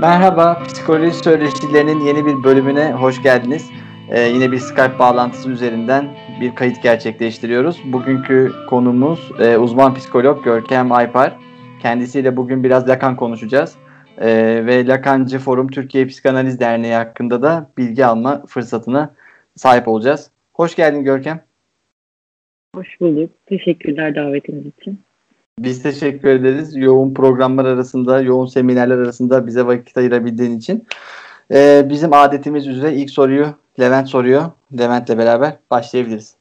Merhaba, Psikoloji Söyleşilerinin yeni bir bölümüne hoş geldiniz. Ee, yine bir Skype bağlantısı üzerinden bir kayıt gerçekleştiriyoruz. Bugünkü konumuz e, uzman psikolog Görkem Aypar. Kendisiyle bugün biraz Lacan konuşacağız. E, ve Lakancı Forum Türkiye Psikanaliz Derneği hakkında da bilgi alma fırsatına sahip olacağız. Hoş geldin Görkem. Hoş bulduk. Teşekkürler davetiniz için. Biz teşekkür ederiz. Yoğun programlar arasında, yoğun seminerler arasında bize vakit ayırabildiğin için. Ee, bizim adetimiz üzere ilk soruyu Levent soruyor. Levent'le beraber başlayabiliriz.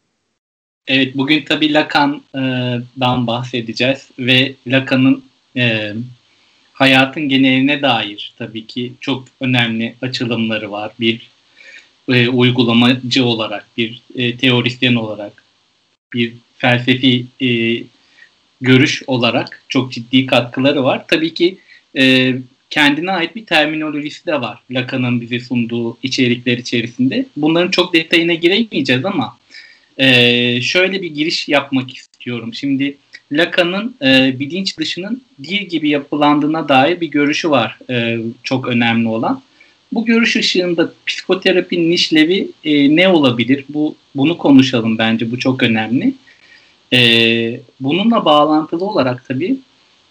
Evet, bugün tabii Lacan'dan bahsedeceğiz ve Lacan'ın e, hayatın geneline dair tabii ki çok önemli açılımları var. Bir e, uygulamacı olarak, bir e, teorisyen olarak, bir felsefi e, görüş olarak çok ciddi katkıları var. Tabii ki e, kendine ait bir terminolojisi de var Lacan'ın bize sunduğu içerikler içerisinde. Bunların çok detayına giremeyeceğiz ama e, şöyle bir giriş yapmak istiyorum. Şimdi Lacan'ın e, bilinç dışının dil gibi yapılandığına dair bir görüşü var e, çok önemli olan. Bu görüş ışığında psikoterapinin işlevi e, ne olabilir? Bu Bunu konuşalım bence bu çok önemli. E, bununla bağlantılı olarak tabii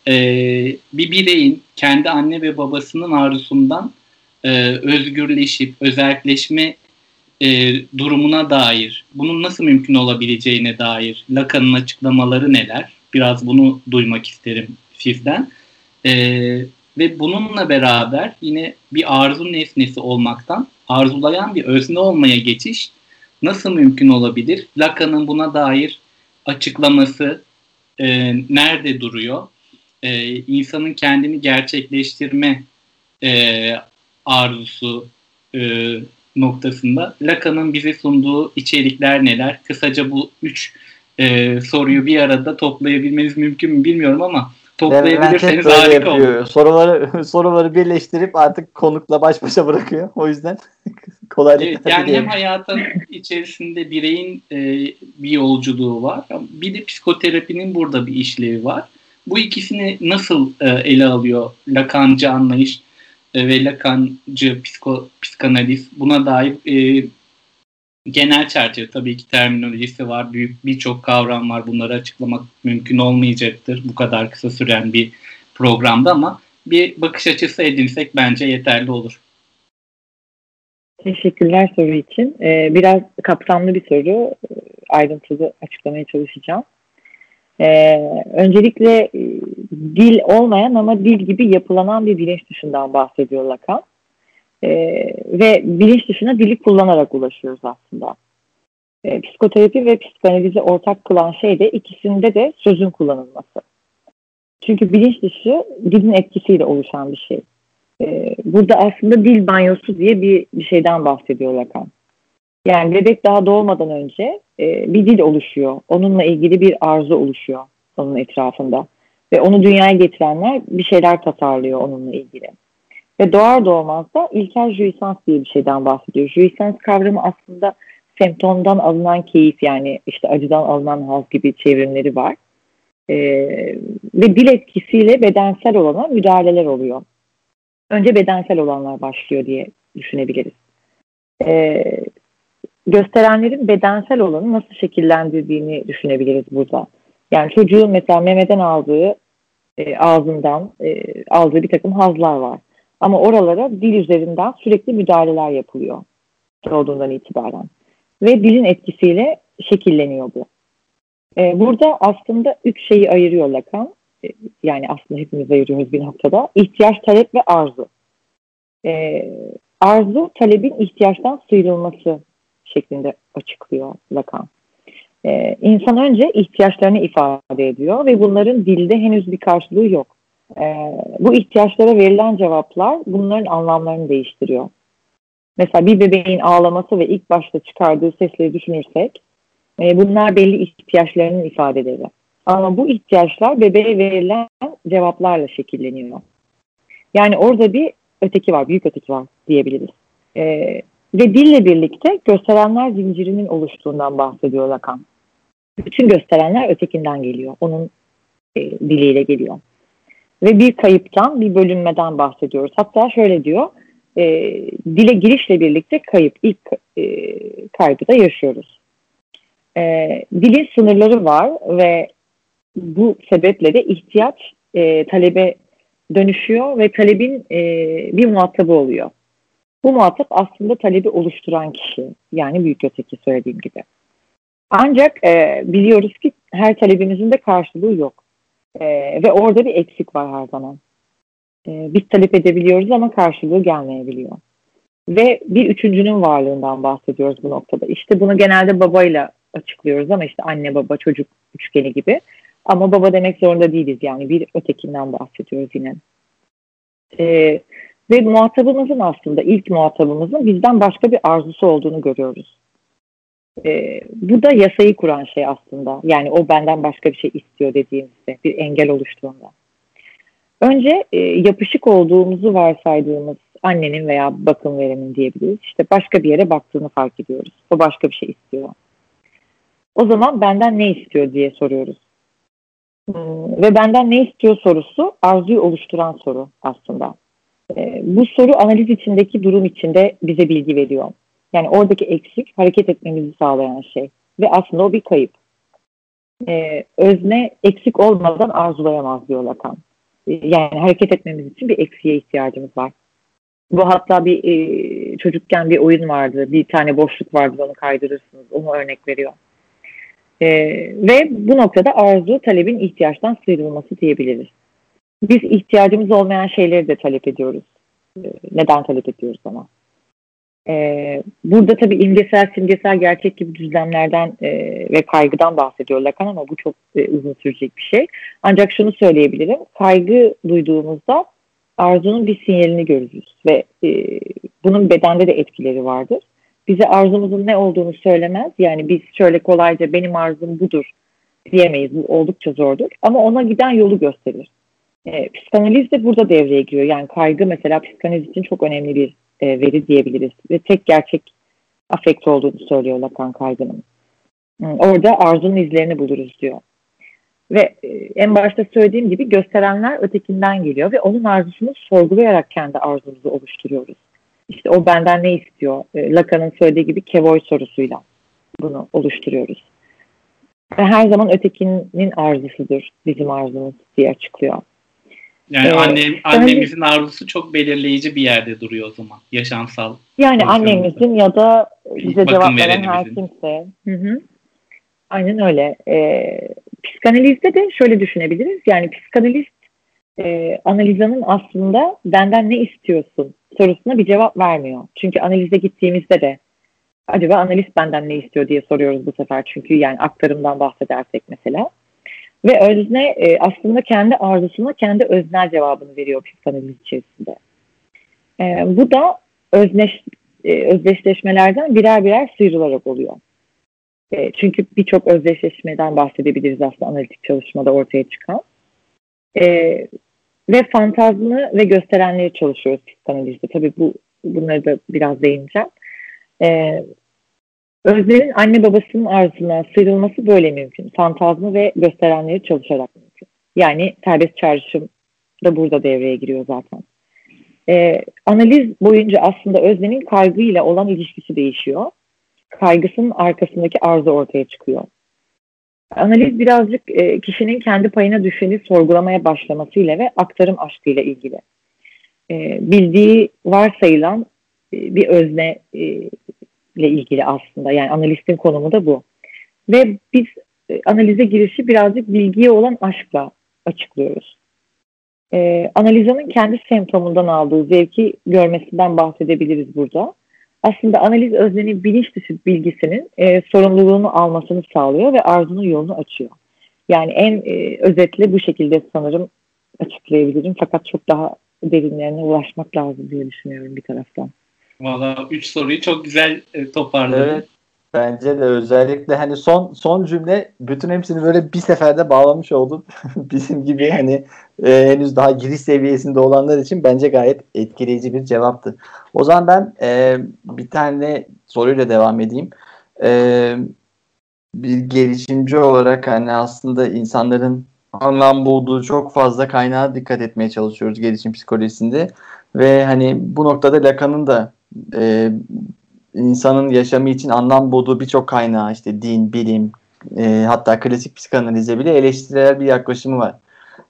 e, bir bireyin kendi anne ve babasının arzusundan e, özgürleşip özelleşme e, durumuna dair, bunun nasıl mümkün olabileceğine dair Lacan'ın açıklamaları neler? Biraz bunu duymak isterim sizden. E, ve bununla beraber yine bir arzu nesnesi olmaktan arzulayan bir özne olmaya geçiş nasıl mümkün olabilir? Lacan'ın buna dair açıklaması e, nerede duruyor? E, insanın kendini gerçekleştirme e, arzusu e, noktasında Lacan'ın bize sunduğu içerikler neler? Kısaca bu üç e, soruyu bir arada toplayabilmeniz mümkün mü bilmiyorum ama toplayabilirseniz harika yapıyor. olur. Soruları, soruları birleştirip artık konukla baş başa bırakıyor. O yüzden kolaylıkla evet, Yani hem hayatın içerisinde bireyin e, bir yolculuğu var. Bir de psikoterapinin burada bir işlevi var. Bu ikisini nasıl e, ele alıyor Lacancı anlayış e, ve Lacancı psiko, psikanaliz? Buna dair e, genel çerçeve tabii ki terminolojisi var. Büyük birçok kavram var. Bunları açıklamak mümkün olmayacaktır bu kadar kısa süren bir programda ama bir bakış açısı edinsek bence yeterli olur. Teşekkürler soru için. Ee, biraz kapsamlı bir soru. Ayrıntılı açıklamaya çalışacağım. Ee, öncelikle e, dil olmayan ama dil gibi yapılanan bir bilinç dışından bahsediyor Lacan. E, ve bilinç dışına dili kullanarak ulaşıyoruz aslında. E, psikoterapi ve psikanalizi ortak kılan şey de ikisinde de sözün kullanılması. Çünkü bilinç dışı dilin etkisiyle oluşan bir şey. E, burada aslında dil banyosu diye bir, bir şeyden bahsediyor Lacan. Yani bebek daha doğmadan önce e, bir dil oluşuyor. Onunla ilgili bir arzu oluşuyor onun etrafında. Ve onu dünyaya getirenler bir şeyler tasarlıyor onunla ilgili. Ve doğar doğmaz da ilkel jouissance diye bir şeyden bahsediyor. Jouissance kavramı aslında semptomdan alınan keyif yani işte acıdan alınan haz gibi çevrimleri var. Ee, ve dil etkisiyle bedensel olana müdahaleler oluyor. Önce bedensel olanlar başlıyor diye düşünebiliriz. Ee, gösterenlerin bedensel olanı nasıl şekillendirdiğini düşünebiliriz burada. Yani çocuğun mesela memeden aldığı e, ağzından e, aldığı bir takım hazlar var. Ama oralara dil üzerinden sürekli müdahaleler yapılıyor doğduğundan itibaren. Ve dilin etkisiyle şekilleniyor bu. Ee, burada aslında üç şeyi ayırıyor Lacan. Ee, yani aslında hepimiz ayırıyoruz bir noktada. İhtiyaç, talep ve arzu. Ee, arzu, talebin ihtiyaçtan sıyrılması şeklinde açıklıyor Lacan. Ee, insan önce ihtiyaçlarını ifade ediyor ve bunların dilde henüz bir karşılığı yok. E, bu ihtiyaçlara verilen cevaplar bunların anlamlarını değiştiriyor. Mesela bir bebeğin ağlaması ve ilk başta çıkardığı sesleri düşünürsek e, bunlar belli ihtiyaçlarının ifadeleri. Ama bu ihtiyaçlar bebeğe verilen cevaplarla şekilleniyor. Yani orada bir öteki var, büyük öteki var diyebiliriz. E, ve dille birlikte gösterenler zincirinin oluştuğundan bahsediyor Lacan. Bütün gösterenler ötekinden geliyor. Onun e, diliyle geliyor. Ve bir kayıptan, bir bölünmeden bahsediyoruz. Hatta şöyle diyor, e, dile girişle birlikte kayıp, ilk e, kaybı da yaşıyoruz. E, dilin sınırları var ve bu sebeple de ihtiyaç e, talebe dönüşüyor ve talebin e, bir muhatabı oluyor. Bu muhatap aslında talebi oluşturan kişi. Yani büyük öteki söylediğim gibi. Ancak e, biliyoruz ki her talebimizin de karşılığı yok. E, ve orada bir eksik var her zaman. E, biz talep edebiliyoruz ama karşılığı gelmeyebiliyor. Ve bir üçüncünün varlığından bahsediyoruz bu noktada. İşte bunu genelde babayla açıklıyoruz ama işte anne baba çocuk üçgeni gibi. Ama baba demek zorunda değiliz yani bir ötekinden bahsediyoruz yine. Ee, ve muhatabımızın aslında ilk muhatabımızın bizden başka bir arzusu olduğunu görüyoruz. Ee, bu da yasayı kuran şey aslında. Yani o benden başka bir şey istiyor dediğimizde bir engel oluştuğunda. Önce e, yapışık olduğumuzu varsaydığımız annenin veya bakım veremin diyebiliriz. İşte başka bir yere baktığını fark ediyoruz. O başka bir şey istiyor. O zaman benden ne istiyor diye soruyoruz. Hmm, ve benden ne istiyor sorusu arzuyu oluşturan soru aslında. E, bu soru analiz içindeki durum içinde bize bilgi veriyor. Yani oradaki eksik hareket etmemizi sağlayan şey. Ve aslında o bir kayıp. E, özne eksik olmadan arzulayamaz diyor Lacan. E, yani hareket etmemiz için bir eksiğe ihtiyacımız var. Bu hatta bir e, çocukken bir oyun vardı. Bir tane boşluk vardı onu kaydırırsınız. Onu örnek veriyor. E, ve bu noktada arzu talebin ihtiyaçtan sıyrılması diyebiliriz. Biz ihtiyacımız olmayan şeyleri de talep ediyoruz. E, neden talep ediyoruz ama? E, burada tabii imgesel, simgesel, gerçek gibi düzlemlerden e, ve kaygıdan bahsediyor Lacan ama bu çok e, uzun sürecek bir şey. Ancak şunu söyleyebilirim. Kaygı duyduğumuzda arzunun bir sinyalini görürüz ve e, bunun bedende de etkileri vardır bize arzumuzun ne olduğunu söylemez. Yani biz şöyle kolayca benim arzum budur diyemeyiz. Bu oldukça zordur. Ama ona giden yolu gösterir. E, psikanaliz de burada devreye giriyor. Yani kaygı mesela psikanaliz için çok önemli bir e, veri diyebiliriz. Ve tek gerçek afekt olduğunu söylüyor Lacan kaygının. Orada arzunun izlerini buluruz diyor. Ve e, en başta söylediğim gibi gösterenler ötekinden geliyor ve onun arzusunu sorgulayarak kendi arzumuzu oluşturuyoruz. İşte o benden ne istiyor? E, Lacan'ın söylediği gibi Kevoy sorusuyla bunu oluşturuyoruz. Ve her zaman ötekinin arzusudur bizim arzumuz diye açıklıyor. Yani ee, annem, annemizin yani, arzusu çok belirleyici bir yerde duruyor o zaman. Yaşamsal. Yani annemizin ya da bize cevap veren her kimse. Hı hı. Aynen öyle. Ee, psikanalizde de şöyle düşünebiliriz. Yani psikanalist e, analizanın aslında benden ne istiyorsun sorusuna bir cevap vermiyor. Çünkü analize gittiğimizde de acaba analist benden ne istiyor diye soruyoruz bu sefer. Çünkü yani aktarımdan bahsedersek mesela. Ve özne e, aslında kendi arzusuna kendi öznel cevabını veriyor psikanaliz içerisinde. E, bu da özneş, e, özdeşleşmelerden birer birer sıyrılarak oluyor. E, çünkü birçok özdeşleşmeden bahsedebiliriz aslında analitik çalışmada ortaya çıkan. E, ve fantazmı ve gösterenleri çalışıyoruz psikanalizde. Tabii bu bunları da biraz değineceğim. Ee, Özler'in anne babasının arzuna sıyrılması böyle mümkün. Fantazmı ve gösterenleri çalışarak mümkün. Yani serbest çağrışım da burada devreye giriyor zaten. Ee, analiz boyunca aslında Özlem'in kaygıyla olan ilişkisi değişiyor. Kaygısının arkasındaki arzu ortaya çıkıyor. Analiz birazcık e, kişinin kendi payına düşeni sorgulamaya başlamasıyla ve aktarım aşkıyla ilgili. E, bildiği varsayılan e, bir özne e, ilgili aslında. Yani analistin konumu da bu. Ve biz e, analize girişi birazcık bilgiye olan aşkla açıklıyoruz. E, analizanın kendi semptomundan aldığı zevki görmesinden bahsedebiliriz burada aslında analiz öznenin bilinç dışı bilgisinin e, sorumluluğunu almasını sağlıyor ve arzunun yolunu açıyor. Yani en e, özetle bu şekilde sanırım açıklayabilirim. Fakat çok daha derinlerine ulaşmak lazım diye düşünüyorum bir taraftan. Valla üç soruyu çok güzel e, toparladın. Evet. Bence de özellikle hani son son cümle bütün hepsini böyle bir seferde bağlamış oldun. Bizim gibi hani e, henüz daha giriş seviyesinde olanlar için bence gayet etkileyici bir cevaptı. O zaman ben e, bir tane soruyla devam edeyim. E, bir gelişimci olarak hani aslında insanların anlam bulduğu çok fazla kaynağa dikkat etmeye çalışıyoruz gelişim psikolojisinde. Ve hani bu noktada Lacan'ın da e, insanın yaşamı için anlam bulduğu birçok kaynağı işte din, bilim, e, hatta klasik psikanalize bile eleştirel bir yaklaşımı var.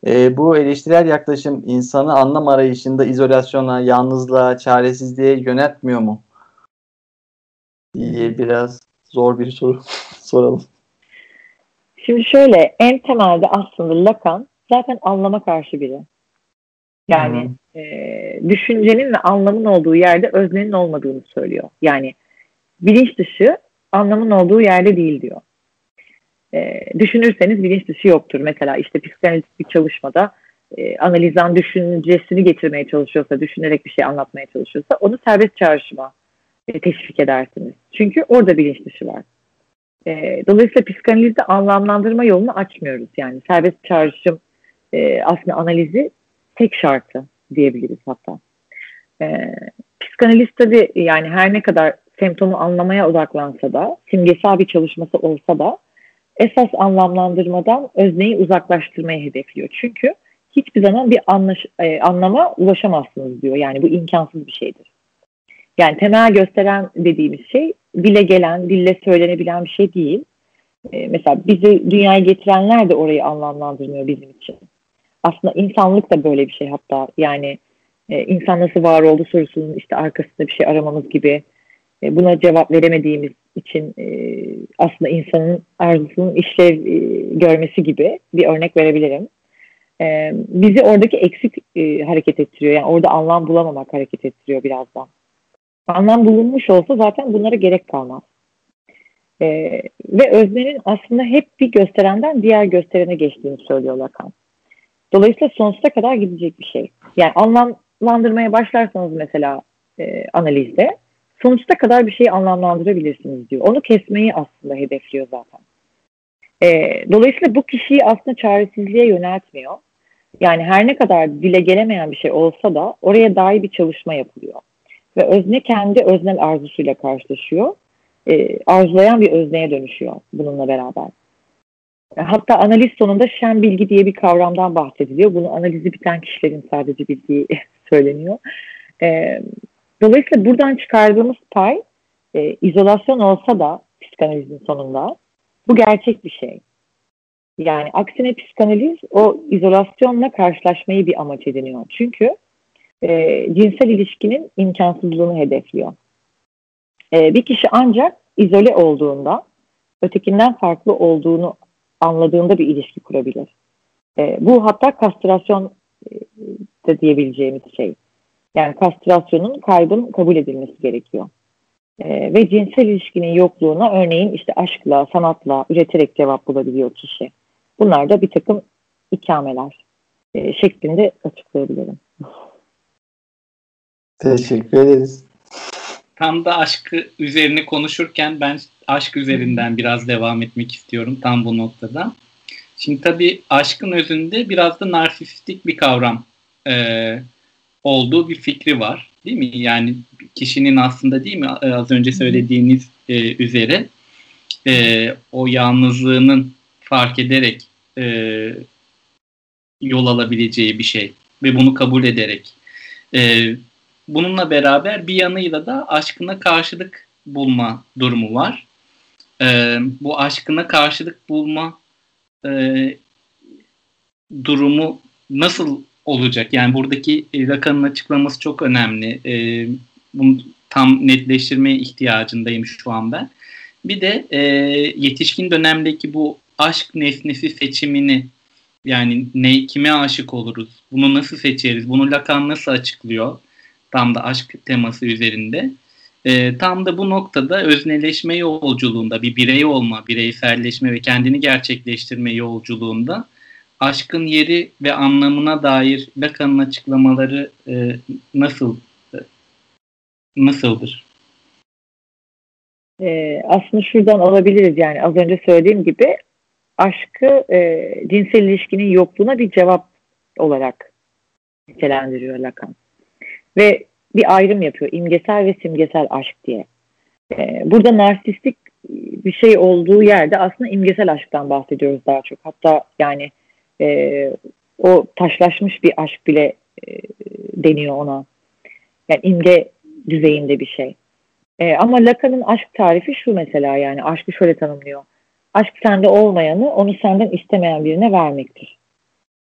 E, bu eleştirel yaklaşım insanı anlam arayışında izolasyona, yalnızlığa, çaresizliğe yönetmiyor mu? diye biraz zor bir soru soralım. Şimdi şöyle en temelde aslında Lacan zaten anlama karşı biri. Yani e, düşüncenin ve anlamın olduğu yerde öznenin olmadığını söylüyor. Yani bilinç dışı anlamın olduğu yerde değil diyor. E, düşünürseniz bilinç dışı yoktur. Mesela işte psikanalitik bir çalışmada e, analizan düşüncesini getirmeye çalışıyorsa, düşünerek bir şey anlatmaya çalışıyorsa onu serbest çağrışıma e, teşvik edersiniz. Çünkü orada bilinç dışı var. E, dolayısıyla psikanalizde anlamlandırma yolunu açmıyoruz. Yani serbest çağrışım e, aslında analizi tek şartı diyebiliriz hatta. E, psikanalist tabii yani her ne kadar semptomu anlamaya odaklansa da, simgesel bir çalışması olsa da esas anlamlandırmadan özneyi uzaklaştırmayı hedefliyor. Çünkü hiçbir zaman bir anlaş, e, anlama ulaşamazsınız diyor. Yani bu imkansız bir şeydir. Yani temel gösteren dediğimiz şey dile gelen, dille söylenebilen bir şey değil. E, mesela bizi dünyaya getirenler de orayı anlamlandırmıyor bizim için. Aslında insanlık da böyle bir şey hatta. Yani e, insan nasıl var oldu sorusunun işte arkasında bir şey aramamız gibi. E, buna cevap veremediğimiz için e, aslında insanın arzusunun işlev e, görmesi gibi bir örnek verebilirim. E, bizi oradaki eksik e, hareket ettiriyor. Yani orada anlam bulamamak hareket ettiriyor birazdan anlam bulunmuş olsa zaten bunlara gerek kalmaz. Ee, ve öznenin aslında hep bir gösterenden diğer gösterene geçtiğini söylüyor Lacan. Dolayısıyla sonsuza kadar gidecek bir şey. Yani anlamlandırmaya başlarsanız mesela e, analizde sonuçta kadar bir şeyi anlamlandırabilirsiniz diyor. Onu kesmeyi aslında hedefliyor zaten. E, dolayısıyla bu kişiyi aslında çaresizliğe yöneltmiyor. Yani her ne kadar dile gelemeyen bir şey olsa da oraya dair bir çalışma yapılıyor. Ve özne kendi öznel arzusuyla karşılaşıyor. E, arzulayan bir özneye dönüşüyor bununla beraber. Hatta analiz sonunda şen bilgi diye bir kavramdan bahsediliyor. Bunu analizi biten kişilerin sadece bildiği söyleniyor. E, dolayısıyla buradan çıkardığımız pay e, izolasyon olsa da psikanalizin sonunda bu gerçek bir şey. Yani aksine psikanaliz o izolasyonla karşılaşmayı bir amaç ediniyor. Çünkü e, cinsel ilişkinin imkansızlığını hedefliyor. E, bir kişi ancak izole olduğunda, ötekinden farklı olduğunu anladığında bir ilişki kurabilir. E, bu hatta kastrasyon e, da diyebileceğimiz şey. Yani kastrasyonun kaybın kabul edilmesi gerekiyor. E, ve cinsel ilişkinin yokluğuna örneğin işte aşkla, sanatla üreterek cevap bulabiliyor kişi. Bunlar da bir takım ikameler e, şeklinde açıklayabilirim. Teşekkür ederiz. Tam da aşkı üzerine konuşurken ben aşk üzerinden biraz devam etmek istiyorum tam bu noktada. Şimdi tabii aşkın özünde biraz da narsistik bir kavram e, olduğu bir fikri var. Değil mi? Yani kişinin aslında değil mi az önce söylediğiniz e, üzere e, o yalnızlığının fark ederek e, yol alabileceği bir şey ve bunu kabul ederek e, bununla beraber bir yanıyla da aşkına karşılık bulma durumu var. Ee, bu aşkına karşılık bulma e, durumu nasıl olacak? Yani buradaki Lacan'ın açıklaması çok önemli. E, bunu tam netleştirmeye ihtiyacındayım şu an ben. Bir de e, yetişkin dönemdeki bu aşk nesnesi seçimini yani ne kime aşık oluruz? Bunu nasıl seçeriz? Bunu Lacan nasıl açıklıyor? tam da aşk teması üzerinde. E, tam da bu noktada özneleşme yolculuğunda bir birey olma, bireyselleşme ve kendini gerçekleştirme yolculuğunda aşkın yeri ve anlamına dair Lacan'ın açıklamaları e, nasıl e, nasıldır? Ee, aslında şuradan alabiliriz yani az önce söylediğim gibi aşkı e, cinsel ilişkinin yokluğuna bir cevap olarak nitelendiriyor Lacan. Ve bir ayrım yapıyor. imgesel ve simgesel aşk diye. Ee, burada narsistik bir şey olduğu yerde aslında imgesel aşktan bahsediyoruz daha çok. Hatta yani e, o taşlaşmış bir aşk bile e, deniyor ona. Yani imge düzeyinde bir şey. E, ama Lacan'ın aşk tarifi şu mesela yani aşkı şöyle tanımlıyor. Aşk sende olmayanı onu senden istemeyen birine vermektir.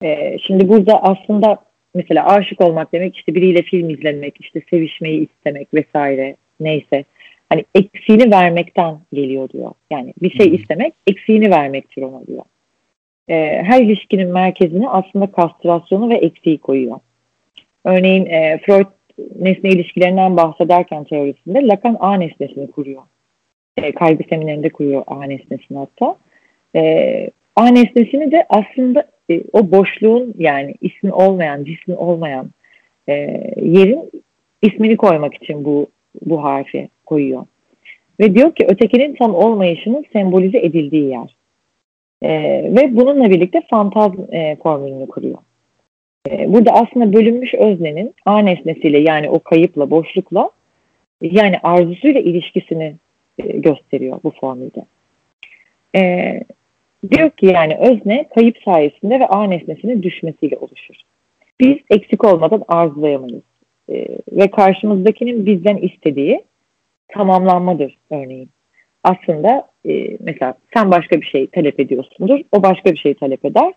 E, şimdi burada aslında mesela aşık olmak demek işte biriyle film izlemek, işte sevişmeyi istemek vesaire neyse. Hani eksiğini vermekten geliyor diyor. Yani bir şey istemek eksiğini vermektir ona diyor. E, her ilişkinin merkezine aslında kastrasyonu ve eksiği koyuyor. Örneğin e, Freud nesne ilişkilerinden bahsederken teorisinde Lacan A nesnesini kuruyor. E, kaygı seminerinde kuruyor A nesnesini hatta. E, A nesnesini de aslında e, o boşluğun yani ismi olmayan, cismi olmayan e, yerin ismini koymak için bu bu harfi koyuyor. Ve diyor ki ötekinin tam olmayışının sembolize edildiği yer. E, ve bununla birlikte fantazm e, formülünü kuruyor. E, burada aslında bölünmüş öznenin A nesnesiyle yani o kayıpla, boşlukla yani arzusuyla ilişkisini e, gösteriyor bu formülde. E, diyor ki yani özne kayıp sayesinde ve A nesnesinin düşmesiyle oluşur. Biz eksik olmadan arzulayamayız. E, ve karşımızdakinin bizden istediği tamamlanmadır örneğin. Aslında e, mesela sen başka bir şey talep ediyorsundur, o başka bir şey talep eder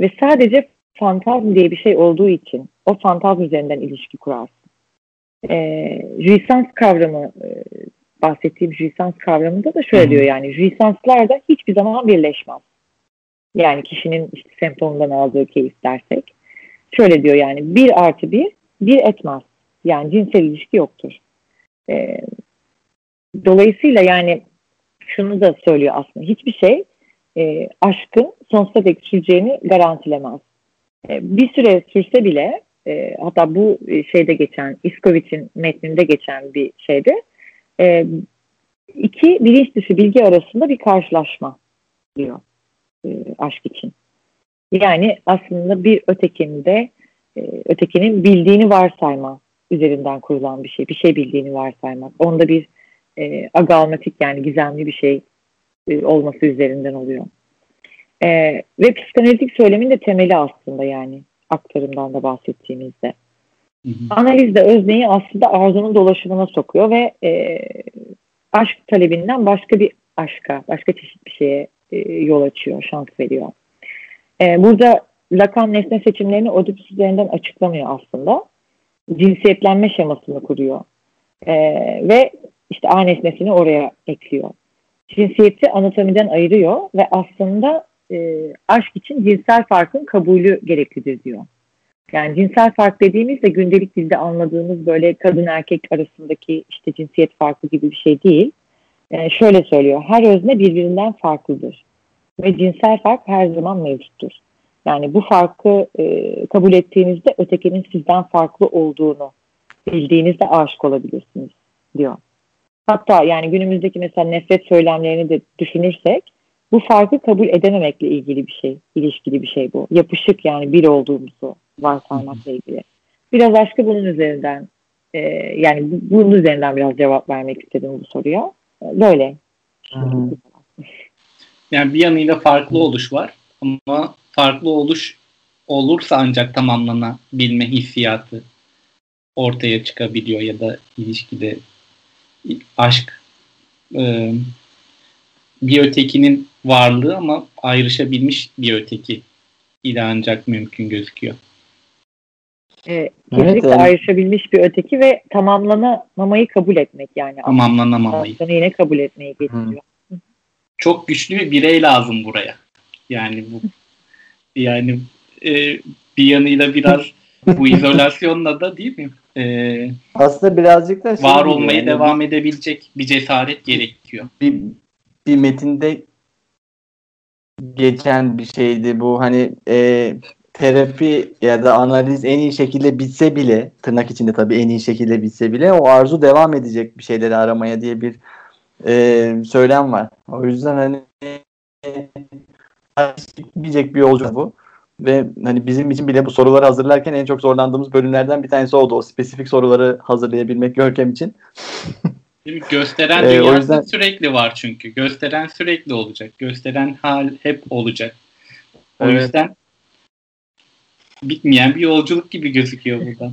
ve sadece fantazm diye bir şey olduğu için o fantazm üzerinden ilişki kurarsın. E, jouissance kavramı bahsettiğim jouissance kavramında da şöyle diyor yani jouissance'lar da hiçbir zaman birleşmez. Yani kişinin işte semptomundan aldığı keyif dersek. Şöyle diyor yani bir artı bir bir etmez. Yani cinsel ilişki yoktur. E, dolayısıyla yani şunu da söylüyor aslında hiçbir şey e, aşkın sonsuza dek süreceğini garantilemez. E, bir süre sürse bile e, hatta bu şeyde geçen İskoviç'in metninde geçen bir şeyde e, iki bilinç dışı bilgi arasında bir karşılaşma diyor e, aşk için. Yani aslında bir ötekinde e, ötekinin bildiğini varsayma üzerinden kurulan bir şey. Bir şey bildiğini varsaymak. Onda bir e, agalmatik yani gizemli bir şey e, olması üzerinden oluyor. E, ve psikanalitik söylemin de temeli aslında yani aktarımdan da bahsettiğimizde. Hı. Analiz de özneyi aslında arzunun dolaşımına sokuyor ve e, aşk talebinden başka bir aşka, başka çeşit bir şeye e, yol açıyor, şans veriyor. E, burada Lacan nesne seçimlerini Oedipus üzerinden açıklamıyor aslında. Cinsiyetlenme şemasını kuruyor. E, ve işte A nesnesini oraya ekliyor. Cinsiyeti anatomiden ayırıyor ve aslında e, aşk için cinsel farkın kabulü gereklidir diyor. Yani cinsel fark dediğimizde gündelik dilde anladığımız böyle kadın erkek arasındaki işte cinsiyet farkı gibi bir şey değil. E, şöyle söylüyor, her özne birbirinden farklıdır ve cinsel fark her zaman mevcuttur. Yani bu farkı e, kabul ettiğinizde ötekinin sizden farklı olduğunu bildiğinizde aşık olabilirsiniz diyor. Hatta yani günümüzdeki mesela nefret söylemlerini de düşünürsek bu farkı kabul edememekle ilgili bir şey, ilişkili bir şey bu. Yapışık yani bir olduğumuzu varsaymakla ilgili. Biraz aşkı bunun üzerinden e, yani bunun üzerinden biraz cevap vermek istedim bu soruya. Böyle. Yani bir yanıyla farklı oluş var ama farklı oluş olursa ancak tamamlanabilme hissiyatı ortaya çıkabiliyor ya da ilişkide aşk e, bir ötekinin varlığı ama ayrışabilmiş bir öteki ile ancak mümkün gözüküyor. E, kesinlikle evet, ayrışabilmiş bir öteki ve tamamlanamamayı kabul etmek yani. Tamamlanamamayı. Aslında yine kabul etmeyi getiriyor. Çok güçlü bir birey lazım buraya. Yani bu yani e, bir yanıyla biraz bu izolasyonla da değil mi? Ee, Aslında birazcık da şey var olmaya yani, devam edebilecek bir cesaret gerekiyor. Bir, bir metinde geçen bir şeydi bu hani e, terapi ya da analiz en iyi şekilde bitse bile tırnak içinde tabii en iyi şekilde bitse bile o arzu devam edecek bir şeyleri aramaya diye bir e, söylem var. O yüzden hani bitmeyecek bir yolculuk bu. Ve hani bizim için bile bu soruları hazırlarken en çok zorlandığımız bölümlerden bir tanesi oldu. O spesifik soruları hazırlayabilmek Görkem için. Gösteren ee, dünyası yüzden... sürekli var çünkü. Gösteren sürekli olacak. Gösteren hal hep olacak. O evet. yüzden bitmeyen bir yolculuk gibi gözüküyor buradan.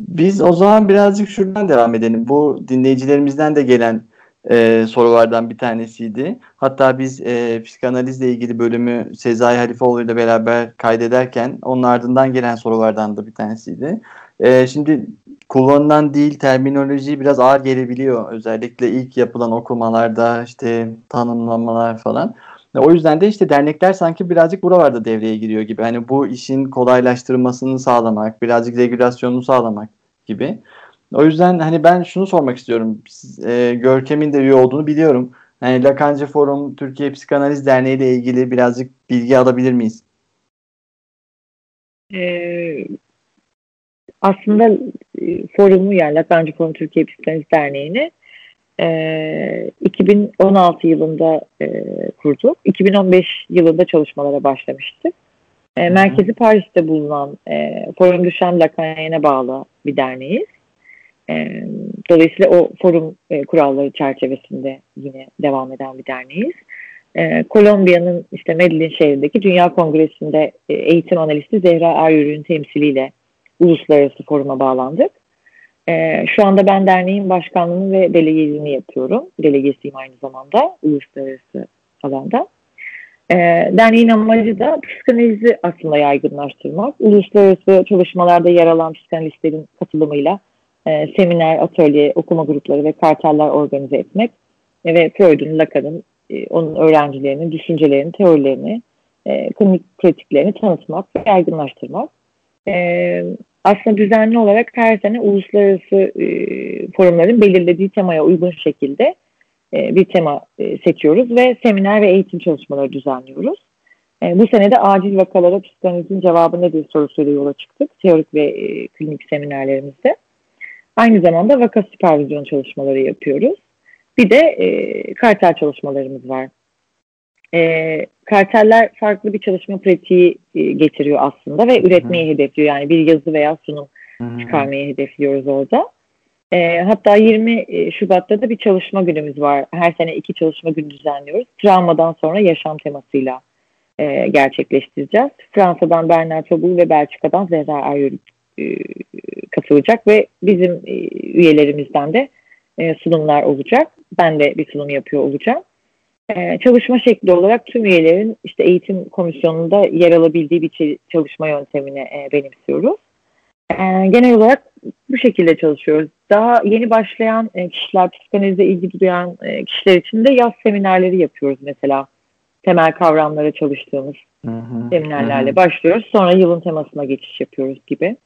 Biz o zaman birazcık şuradan devam edelim. Bu dinleyicilerimizden de gelen e, sorulardan bir tanesiydi. Hatta biz e, psikanalizle ilgili bölümü Sezai Halifoğlu ile beraber kaydederken onun ardından gelen sorulardan da bir tanesiydi. E, şimdi kullanılan dil, terminoloji biraz ağır gelebiliyor. Özellikle ilk yapılan okumalarda işte tanımlamalar falan. O yüzden de işte dernekler sanki birazcık buralarda devreye giriyor gibi. Hani bu işin kolaylaştırılmasını sağlamak, birazcık regülasyonunu sağlamak gibi. O yüzden hani ben şunu sormak istiyorum. E, Görkem'in de üye olduğunu biliyorum. Hani Lakancı Forum Türkiye Psikanaliz Derneği ile ilgili birazcık bilgi alabilir miyiz? Ee, aslında e, forumu yani Lakancı Forum Türkiye Psikanaliz Derneği'ni e, 2016 yılında e, kurduk. 2015 yılında çalışmalara başlamıştık. E, merkezi Paris'te bulunan e, Forum Düşen Lacanyen'e bağlı bir derneğiz. E, dolayısıyla o forum e, kuralları çerçevesinde yine devam eden bir derneğiz. E, Kolombiya'nın işte Medellin şehrindeki Dünya Kongresi'nde e, eğitim analisti Zehra Eryürük'ün temsiliyle uluslararası foruma bağlandık. E, şu anda ben derneğin başkanlığını ve delegeliğini yapıyorum. Delegesiyim aynı zamanda uluslararası alanda. E, derneğin amacı da psikanalizi aslında yaygınlaştırmak. Uluslararası çalışmalarda yer alan psikanalistlerin katılımıyla e, seminer, atölye, okuma grupları ve karteller organize etmek ve Freud'un, Lacan'ın, e, onun öğrencilerinin düşüncelerini, teorilerini, e, klinik pratiklerini tanıtmak ve yaygınlaştırmak. E, aslında düzenli olarak her sene uluslararası e, forumların belirlediği temaya uygun şekilde e, bir tema e, seçiyoruz ve seminer ve eğitim çalışmaları düzenliyoruz. E, bu sene de acil vakalara psikanalizin cevabı nedir sorusuyla yola çıktık. Teorik ve e, klinik seminerlerimizde. Aynı zamanda vaka süpervizyon çalışmaları yapıyoruz. Bir de e, kartel çalışmalarımız var. E, karteller farklı bir çalışma pratiği e, getiriyor aslında ve üretmeyi Hı-hı. hedefliyor. Yani bir yazı veya sunum Hı-hı. çıkarmayı hedefliyoruz orada. E, hatta 20 e, Şubat'ta da bir çalışma günümüz var. Her sene iki çalışma günü düzenliyoruz. Travmadan sonra yaşam temasıyla e, gerçekleştireceğiz. Fransa'dan Bernard Tobul ve Belçika'dan Zehra Eryürük e, katılacak ve bizim e, üyelerimizden de e, sunumlar olacak. Ben de bir sunum yapıyor olacağım. E, çalışma şekli olarak tüm üyelerin işte eğitim komisyonunda yer alabildiği bir çalışma yöntemini e, benimsiyoruz. E, genel olarak bu şekilde çalışıyoruz. Daha yeni başlayan e, kişiler, psikanalize ilgi duyan e, kişiler için de yaz seminerleri yapıyoruz mesela. Temel kavramlara çalıştığımız hı hı, seminerlerle hı. başlıyoruz. Sonra yılın temasına geçiş yapıyoruz gibi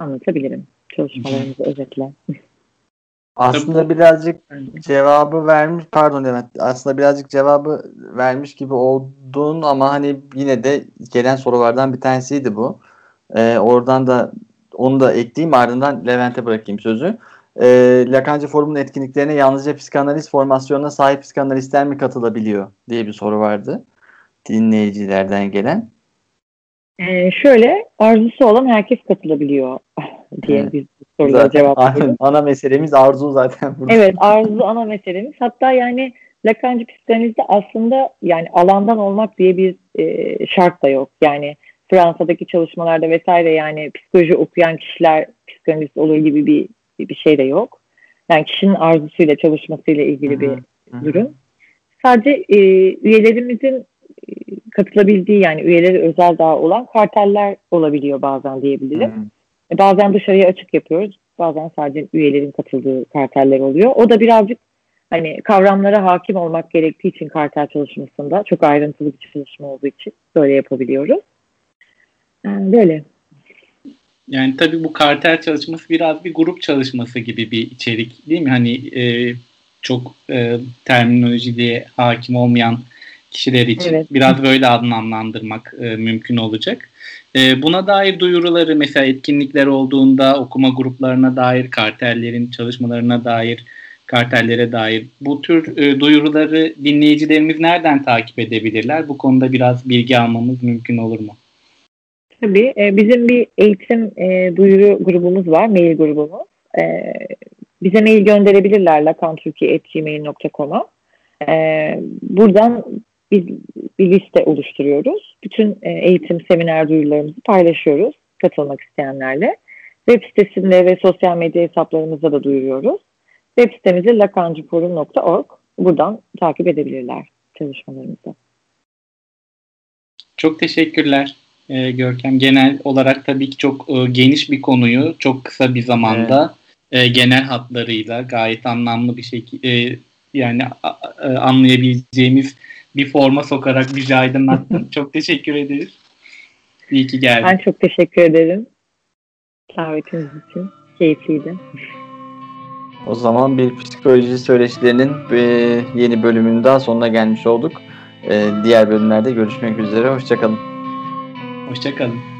anlatabilirim çalışmalarımızı özetle. Aslında birazcık cevabı vermiş pardon Demet aslında birazcık cevabı vermiş gibi oldun ama hani yine de gelen sorulardan bir tanesiydi bu. Ee, oradan da onu da ekleyeyim ardından Levent'e bırakayım sözü. Ee, Lakancı Forum'un etkinliklerine yalnızca psikanaliz formasyonuna sahip psikanalistler mi katılabiliyor diye bir soru vardı dinleyicilerden gelen. Ee, şöyle arzusu olan herkes katılabiliyor diye evet. biz sorulara cevap veriyoruz. Ana meselemiz arzu zaten. Burada. Evet arzu ana meselemiz. Hatta yani Lacancı psikanalizde aslında yani alandan olmak diye bir e, şart da yok. Yani Fransa'daki çalışmalarda vesaire yani psikoloji okuyan kişiler psikanalist olur gibi bir bir şey de yok. Yani kişinin arzusuyla çalışmasıyla ilgili bir Hı-hı. durum. Sadece e, üyelerimizin e, katılabildiği yani üyeleri özel daha olan karteller olabiliyor bazen diyebilirim. Hı-hı. E, bazen dışarıya açık yapıyoruz. Bazen sadece üyelerin katıldığı karteller oluyor. O da birazcık hani kavramlara hakim olmak gerektiği için kartel çalışmasında çok ayrıntılı bir çalışma olduğu için böyle yapabiliyoruz. Yani böyle. Yani tabii bu kartel çalışması biraz bir grup çalışması gibi bir içerik değil mi? Hani e, çok e, terminolojiye hakim olmayan kişiler için evet. biraz böyle anlamlandırmak e, mümkün olacak. E, buna dair duyuruları mesela etkinlikler olduğunda okuma gruplarına dair, kartellerin çalışmalarına dair, kartellere dair bu tür e, duyuruları dinleyicilerimiz nereden takip edebilirler? Bu konuda biraz bilgi almamız mümkün olur mu? Tabii. E, bizim bir eğitim e, duyuru grubumuz var, mail grubumuz. E, bize mail gönderebilirler lakantürkiye.gmail.com'a. E, buradan biz bir liste oluşturuyoruz. Bütün e, eğitim, seminer duyurularımızı paylaşıyoruz katılmak isteyenlerle. Web sitesinde ve sosyal medya hesaplarımızda da duyuruyoruz. Web sitemizi lakancıforum.org. Buradan takip edebilirler çalışmalarımızı. Çok teşekkürler e, Görkem. Genel olarak tabii ki çok e, geniş bir konuyu çok kısa bir zamanda evet. e, genel hatlarıyla gayet anlamlı bir şekilde e, yani a, a, anlayabileceğimiz bir forma sokarak bizi aydınlattın. çok teşekkür ederiz. İyi ki geldin. Ben çok teşekkür ederim. Davetiniz için keyifliydi. O zaman bir psikoloji söyleşilerinin e, yeni bölümünün daha sonuna gelmiş olduk. E, diğer bölümlerde görüşmek üzere. Hoşçakalın. Hoşçakalın.